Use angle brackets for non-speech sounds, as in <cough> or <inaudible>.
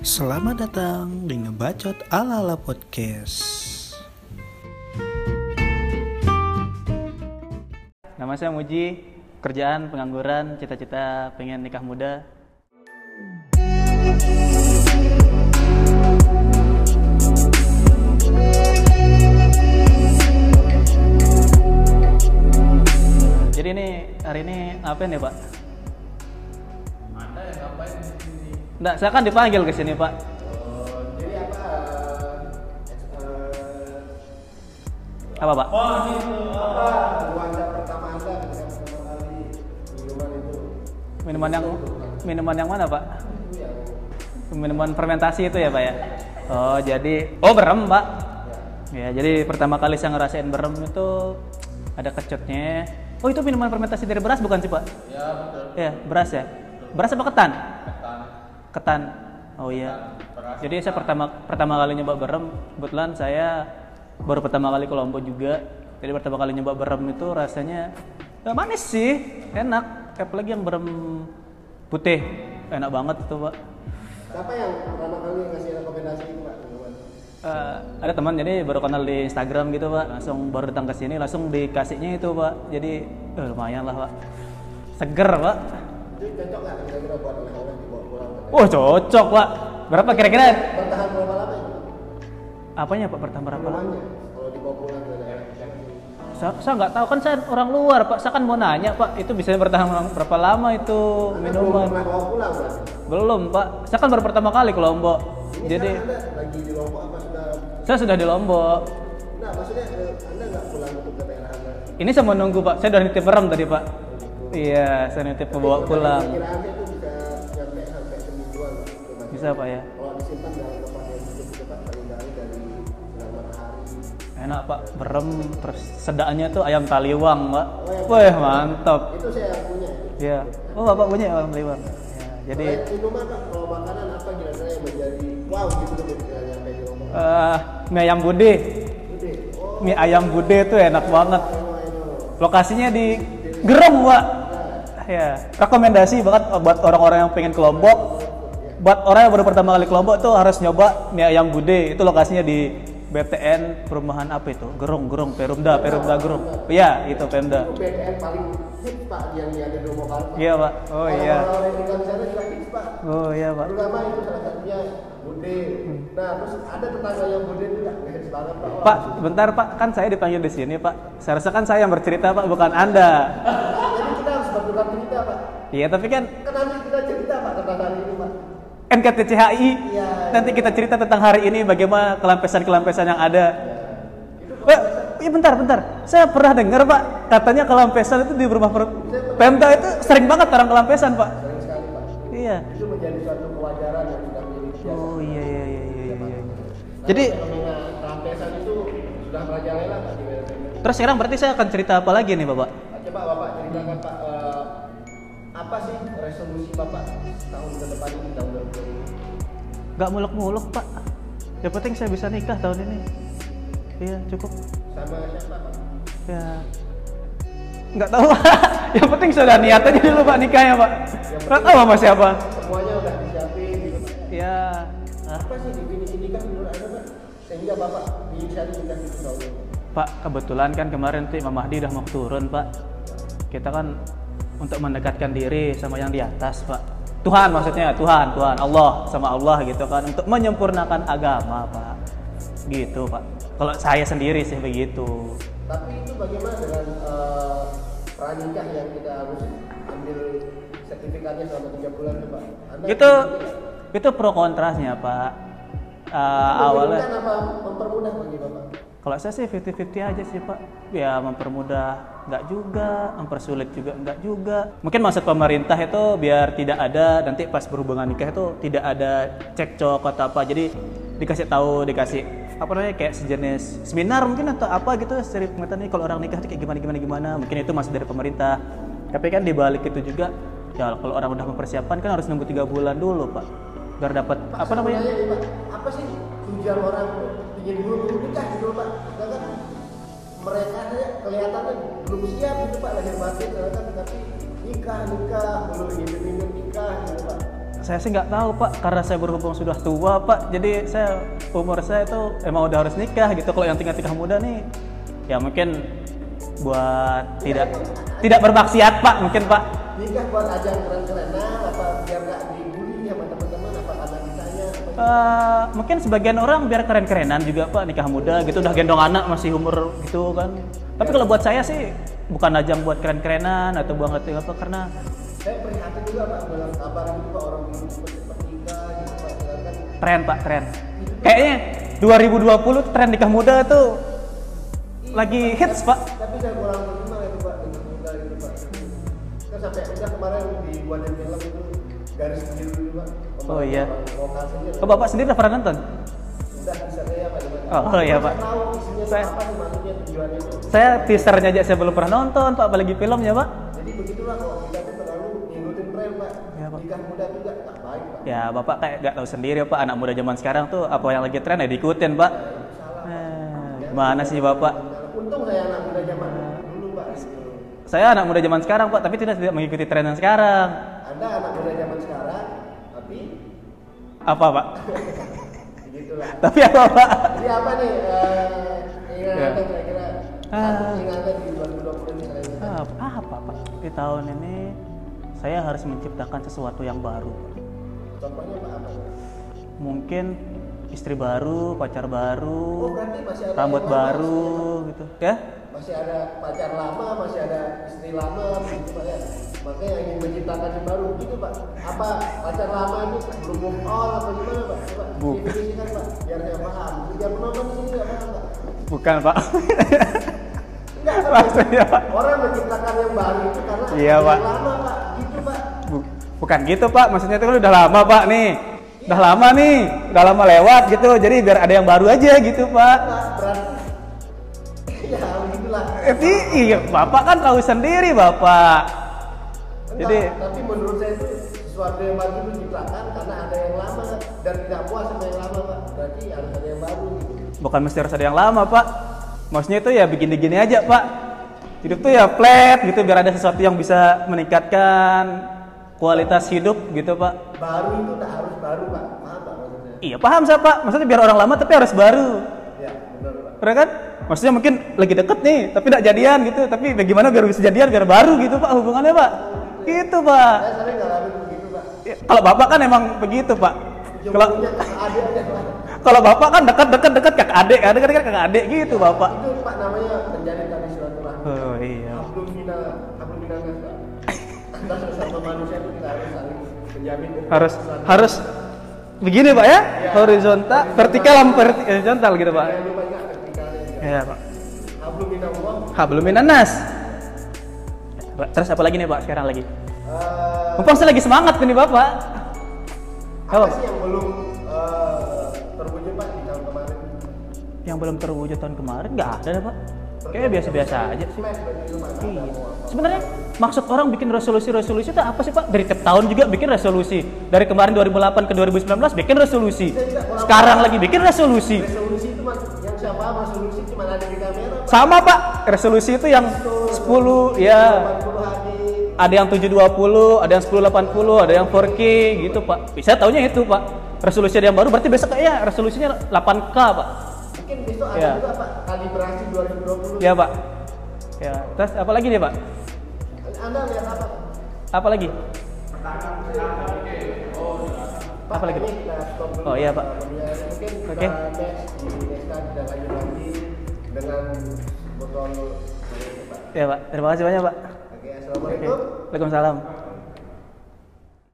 Selamat datang di Ngebacot Ala-ala Podcast. Nama saya Muji, kerjaan pengangguran, cita-cita pengen nikah muda. Jadi ini hari ini ngapain ya Pak? Sini? Enggak, saya kan dipanggil ke sini Pak. Oh, jadi apa? eh, Apa Pak? Oh, ini tuh apa? Wanda pertama Anda ketika pertama kali minuman itu. Minuman yang minuman yang mana Pak? Itu yang Minuman fermentasi itu ya Pak ya? Oh jadi, oh berem Pak. Ya jadi pertama kali saya ngerasain berem itu ada kecutnya. Oh itu minuman fermentasi dari beras bukan sih Pak? ya betul. Ya beras ya. Beras apa ketan? Ketan. Oh iya. Jadi saya pertama pertama kali nyoba berem, kebetulan saya baru pertama kali ke Lombok juga. Jadi pertama kali nyoba berem itu rasanya ya manis sih, enak. Apalagi yang berem putih, enak banget tuh pak. Siapa yang pertama kali ngasih rekomendasi itu Pak? Eh, ada teman jadi baru kenal di Instagram gitu pak, langsung baru datang ke sini langsung dikasihnya itu pak. Jadi eh, lumayan lah pak, seger pak. Itu cocok nggak kira-kira buat oleh-oleh dibawa pulang? Wah cocok pak. Berapa kira-kira? Bertahan berapa lama itu? Apanya pak bertambah berapa lama? Kalau dibawa pulang ke daerah. Saya, saya nggak tahu kan saya orang luar pak. Saya kan mau nanya pak, itu bisa bertahan berapa lama itu Anda minuman? bawa pulang? Belum pak. Saya kan baru pertama kali ke Lombok. Ini Jadi lagi di Lombok apa sudah? saya sudah di Lombok. Nah, maksudnya eh, Anda nggak pulang untuk ke daerah Anda? Ini saya mau nunggu pak. Saya udah nitip berem tadi pak. Iya, saya nitip bawa pulang. Kiraannya itu Bisa pak ya. Kalau disimpan dalam tempat yang cukup cepat paling dari sinar matahari. Enak pak. Berem terus sedaknya tuh ayam taliwang pak. Wah mantap. Itu saya punya. Iya. Oh bapak punya ayam taliwang. Ya, jadi minuman Pak, kalau makanan apa kira-kira yang menjadi wow gitu ketika nyampe di rumah? eh mie ayam bude. Oh, Mie ayam bude tuh enak banget. I know, I know. Lokasinya di Gerem, Pak. Ya, rekomendasi banget buat orang-orang yang pengen ke Lombok. Buat orang yang baru pertama kali ke Lombok tuh harus nyoba mie ayam bude. Itu lokasinya di BTN perumahan apa itu? Gerong, Gerong, Perumda, Perumda Gerong. Iya, itu Pemda. BTN paling hits Pak yang ada di rumah. Iya, Pak. Oh iya. Orang-orang yang tinggal di sana juga hits Pak. Oh iya, Pak. Terutama itu salah satunya Bude. Nah, terus ada tetangga yang Bude itu nggak hits banget Pak. Pak, bentar Pak, kan saya dipanggil di sini Pak. Seharusnya kan saya yang bercerita Pak, bukan Anda. Jadi kita harus bertukar cerita Pak. Iya, tapi kan Kan nanti kita cerita Pak tentang hari ini Pak. NKTCHI Iya. nanti kita cerita tentang hari ini bagaimana kelampesan-kelampesan yang ada. Eh, iya bentar, bentar. Saya pernah dengar Pak, katanya kelampesan itu di rumah per- Pemda itu sering banget orang kelampesan Pak. Sering sekali Pak. Iya. Itu menjadi suatu kewajaran yang sudah menjadi. Oh iya iya iya iya. iya. Jadi fenomena rampesan itu sudah merajalela Pak di terus sekarang berarti saya akan cerita apa lagi nih Bapak? Coba Bapak ceritakan Pak eh, apa sih resolusi Bapak tahun ke depan ini tahun 2020? Gak muluk-muluk Pak. Yang penting saya bisa nikah tahun ini. Iya cukup. Sama siapa Pak? Ya. Nggak tahu Pak. <laughs> Yang penting sudah niat aja dulu Pak nikahnya Pak. Nggak tahu sama siapa. Semuanya udah disiapin gitu. Ya. ah. Apa sih definisi nikah menurut Anda Pak? Sehingga Bapak bisa nikah itu tahun ini. Pak, kebetulan kan kemarin tuh Imam Mahdi udah mau turun, Pak. Kita kan untuk mendekatkan diri sama yang di atas, Pak. Tuhan maksudnya, Tuhan, Tuhan, Allah sama Allah gitu kan untuk menyempurnakan agama, Pak. Gitu, Pak. Kalau saya sendiri sih begitu. Tapi itu bagaimana dengan eh, pranikah yang kita harus ambil sertifikatnya selama tiga bulan itu Pak? Anda Itu setuju itu pro kontrasnya, Pak. Tidak? awalnya apa mempermudah bagi Bapak? Kalau saya sih 50-50 aja sih Pak. Ya mempermudah nggak juga, mempersulit juga nggak juga. Mungkin maksud pemerintah itu biar tidak ada nanti pas berhubungan nikah itu tidak ada cekcok atau apa. Jadi dikasih tahu, dikasih apa namanya kayak sejenis seminar mungkin atau apa gitu dari pengetahuan kalau orang nikah itu kayak gimana gimana gimana. Mungkin itu masih dari pemerintah. Tapi kan di balik itu juga ya kalau orang udah mempersiapkan kan harus nunggu tiga bulan dulu Pak. Biar dapat apa namanya? ini, Pak, apa sih tujuan orang ingin buru-buru nikah gitu Pak? Mereka kelihatannya belum siap gitu Pak lahir batin tapi nikah nikah belum ingin minum nikah gitu Pak. saya sih nggak tahu pak, karena saya berhubung sudah tua pak, jadi saya umur saya itu emang udah harus nikah gitu. Kalau yang tingkat-tingkat muda nih, ya mungkin buat tidak tidak bermaksiat pak, mungkin pak. nikah buat ajang keren-kerenan apa biar nggak Eh, mungkin sebagian orang biar keren-kerenan juga pak nikah muda gitu udah gendong anak masih umur gitu kan. Tapi kalau buat saya sih bukan ajang buat keren-kerenan atau buang hati apa karena saya prihatin juga pak dengan kabar pak orang nikah gitu pak tren pak tren. Kayaknya 2020 tren nikah muda tuh lagi hits pak. tapi saya kurang terima itu pak dengan muda itu pak kan sampai udah kemarin dibuatin film itu garis biru itu pak Oh, iya. lokal saja Oh, bapak sendiri udah pernah nonton? udah bisa saya pak mana. Oh, oh iya, Pak. Saya Saya- teasernya aja saya belum pernah nonton pak, apalagi filmnya pak. jadi begitulah kalau kita tuh terlalu ngikutin tren pak Pak. nikah muda juga tak baik pak Ya bapak kayak nggak tahu sendiri pak, anak muda zaman sekarang tuh apa yang lagi tren ya diikutin pak. Eh, gimana sih bapak? untung saya anak muda zaman dulu pak. Saya anak muda zaman sekarang pak, tapi tidak tidak mengikuti tren yang sekarang. anda anak Apa pak? begitulah tapi apa pak? jadi apa nih eh, ingatan Ya. kira-kira Ah. satu ingatan di 2020 ini saya ingin Apa, apa pak? Di tahun ini saya harus menciptakan sesuatu yang baru. contohnya pak apa? Mungkin istri baru, pacar oh baru, ada rambut baru, gitu. Ya? Masih ada pacar lama masih ada istri lama gitu pak ya. Makanya ingin menciptakan yang baru. Gitu pak. Apa pacar lama itu belum move on apa gimana pak? Coba definisikan pak biar saya paham. Biar penonton di sini nggak paham pak. Bukan pak. Enggak, kan Maksudnya, Pak? orang menciptakan yang baru itu karena Iya, Pak. lama pak. Gitu pak. Bu- bukan gitu pak, maksudnya itu kan udah lama pak nih, udah lama nih, udah lama lewat gitu, jadi biar ada yang baru aja gitu pak. Pak, berarti begitulah Eh, i- iya, bapak kan tahu sendiri bapak. Enggak, Jadi tapi menurut saya itu sesuatu yang baru itu diciptakan karena ada yang lama dan tidak puas sama yang lama pak berarti harus ada yang baru gitu bukan mesti harus ada yang lama pak, maksudnya itu ya begini-gini aja pak. Hidup tuh ya flat gitu, biar ada sesuatu yang bisa meningkatkan kualitas hidup gitu pak. baru itu tak harus baru pak paham pak maksudnya Iya paham saya pak, maksudnya biar orang lama tapi harus baru. ya benar pak Bener kan? Maksudnya mungkin lagi deket nih, tapi tidak jadian gitu. Tapi bagaimana biar bisa jadian, biar baru gitu pak hubungannya pak. Gitu pak. saya sering ngalamin begitu pak Ya, Kalau bapak kan emang begitu pak. Kalau kalau bapak kan dekat dekat dekat kakak adik, ada dekat kakak adik gitu bapak. itu pak namanya menjadi tadi silaturahmi Oh iya. hablum mina hablum mina nas pak sesama manusia itu kita harus saling menjamin Harus harus begini pak ya, horizontal, vertikal sama verti- horizontal gitu pak. Iya pak. hablum Allah Hablum. Terus apa lagi nih pak sekarang lagi? eh, Mumpung saya lagi semangat nih bapak. apa Apa? sih yang belum eh, terwujud pak di tahun kemarin Yang belum terwujud tahun kemarin nggak ada pak. Kayaknya biasa-biasa aja sih. Iya. Sebenarnya maksud orang bikin resolusi-resolusi itu apa sih Pak? Dari tiap tahun juga bikin resolusi. Dari kemarin 2008 ke 2019 bikin resolusi. Sekarang lagi bikin resolusi. resolusi Sama Pak, resolusi itu yang 10 ya 80 hari ada yang 720, ada yang 1080, ada yang 4K gitu Pak. Bisa taunya itu Pak. Resolusi ada yang baru berarti besok kayaknya resolusinya 8K Pak. mungkin besok ada Ya. juga pak kalibrasi 2020 Ya Pak. Ya, terus apa lagi nih Pak? anda lihat apa Apa lagi? Pak, Apa lagi, Pak? Oh, iya, Pak. Ya, Oke. next next dengan botol Ya Pak, terima kasih banyak Pak. oke Oke. assalamualaikum Waalaikumsalam.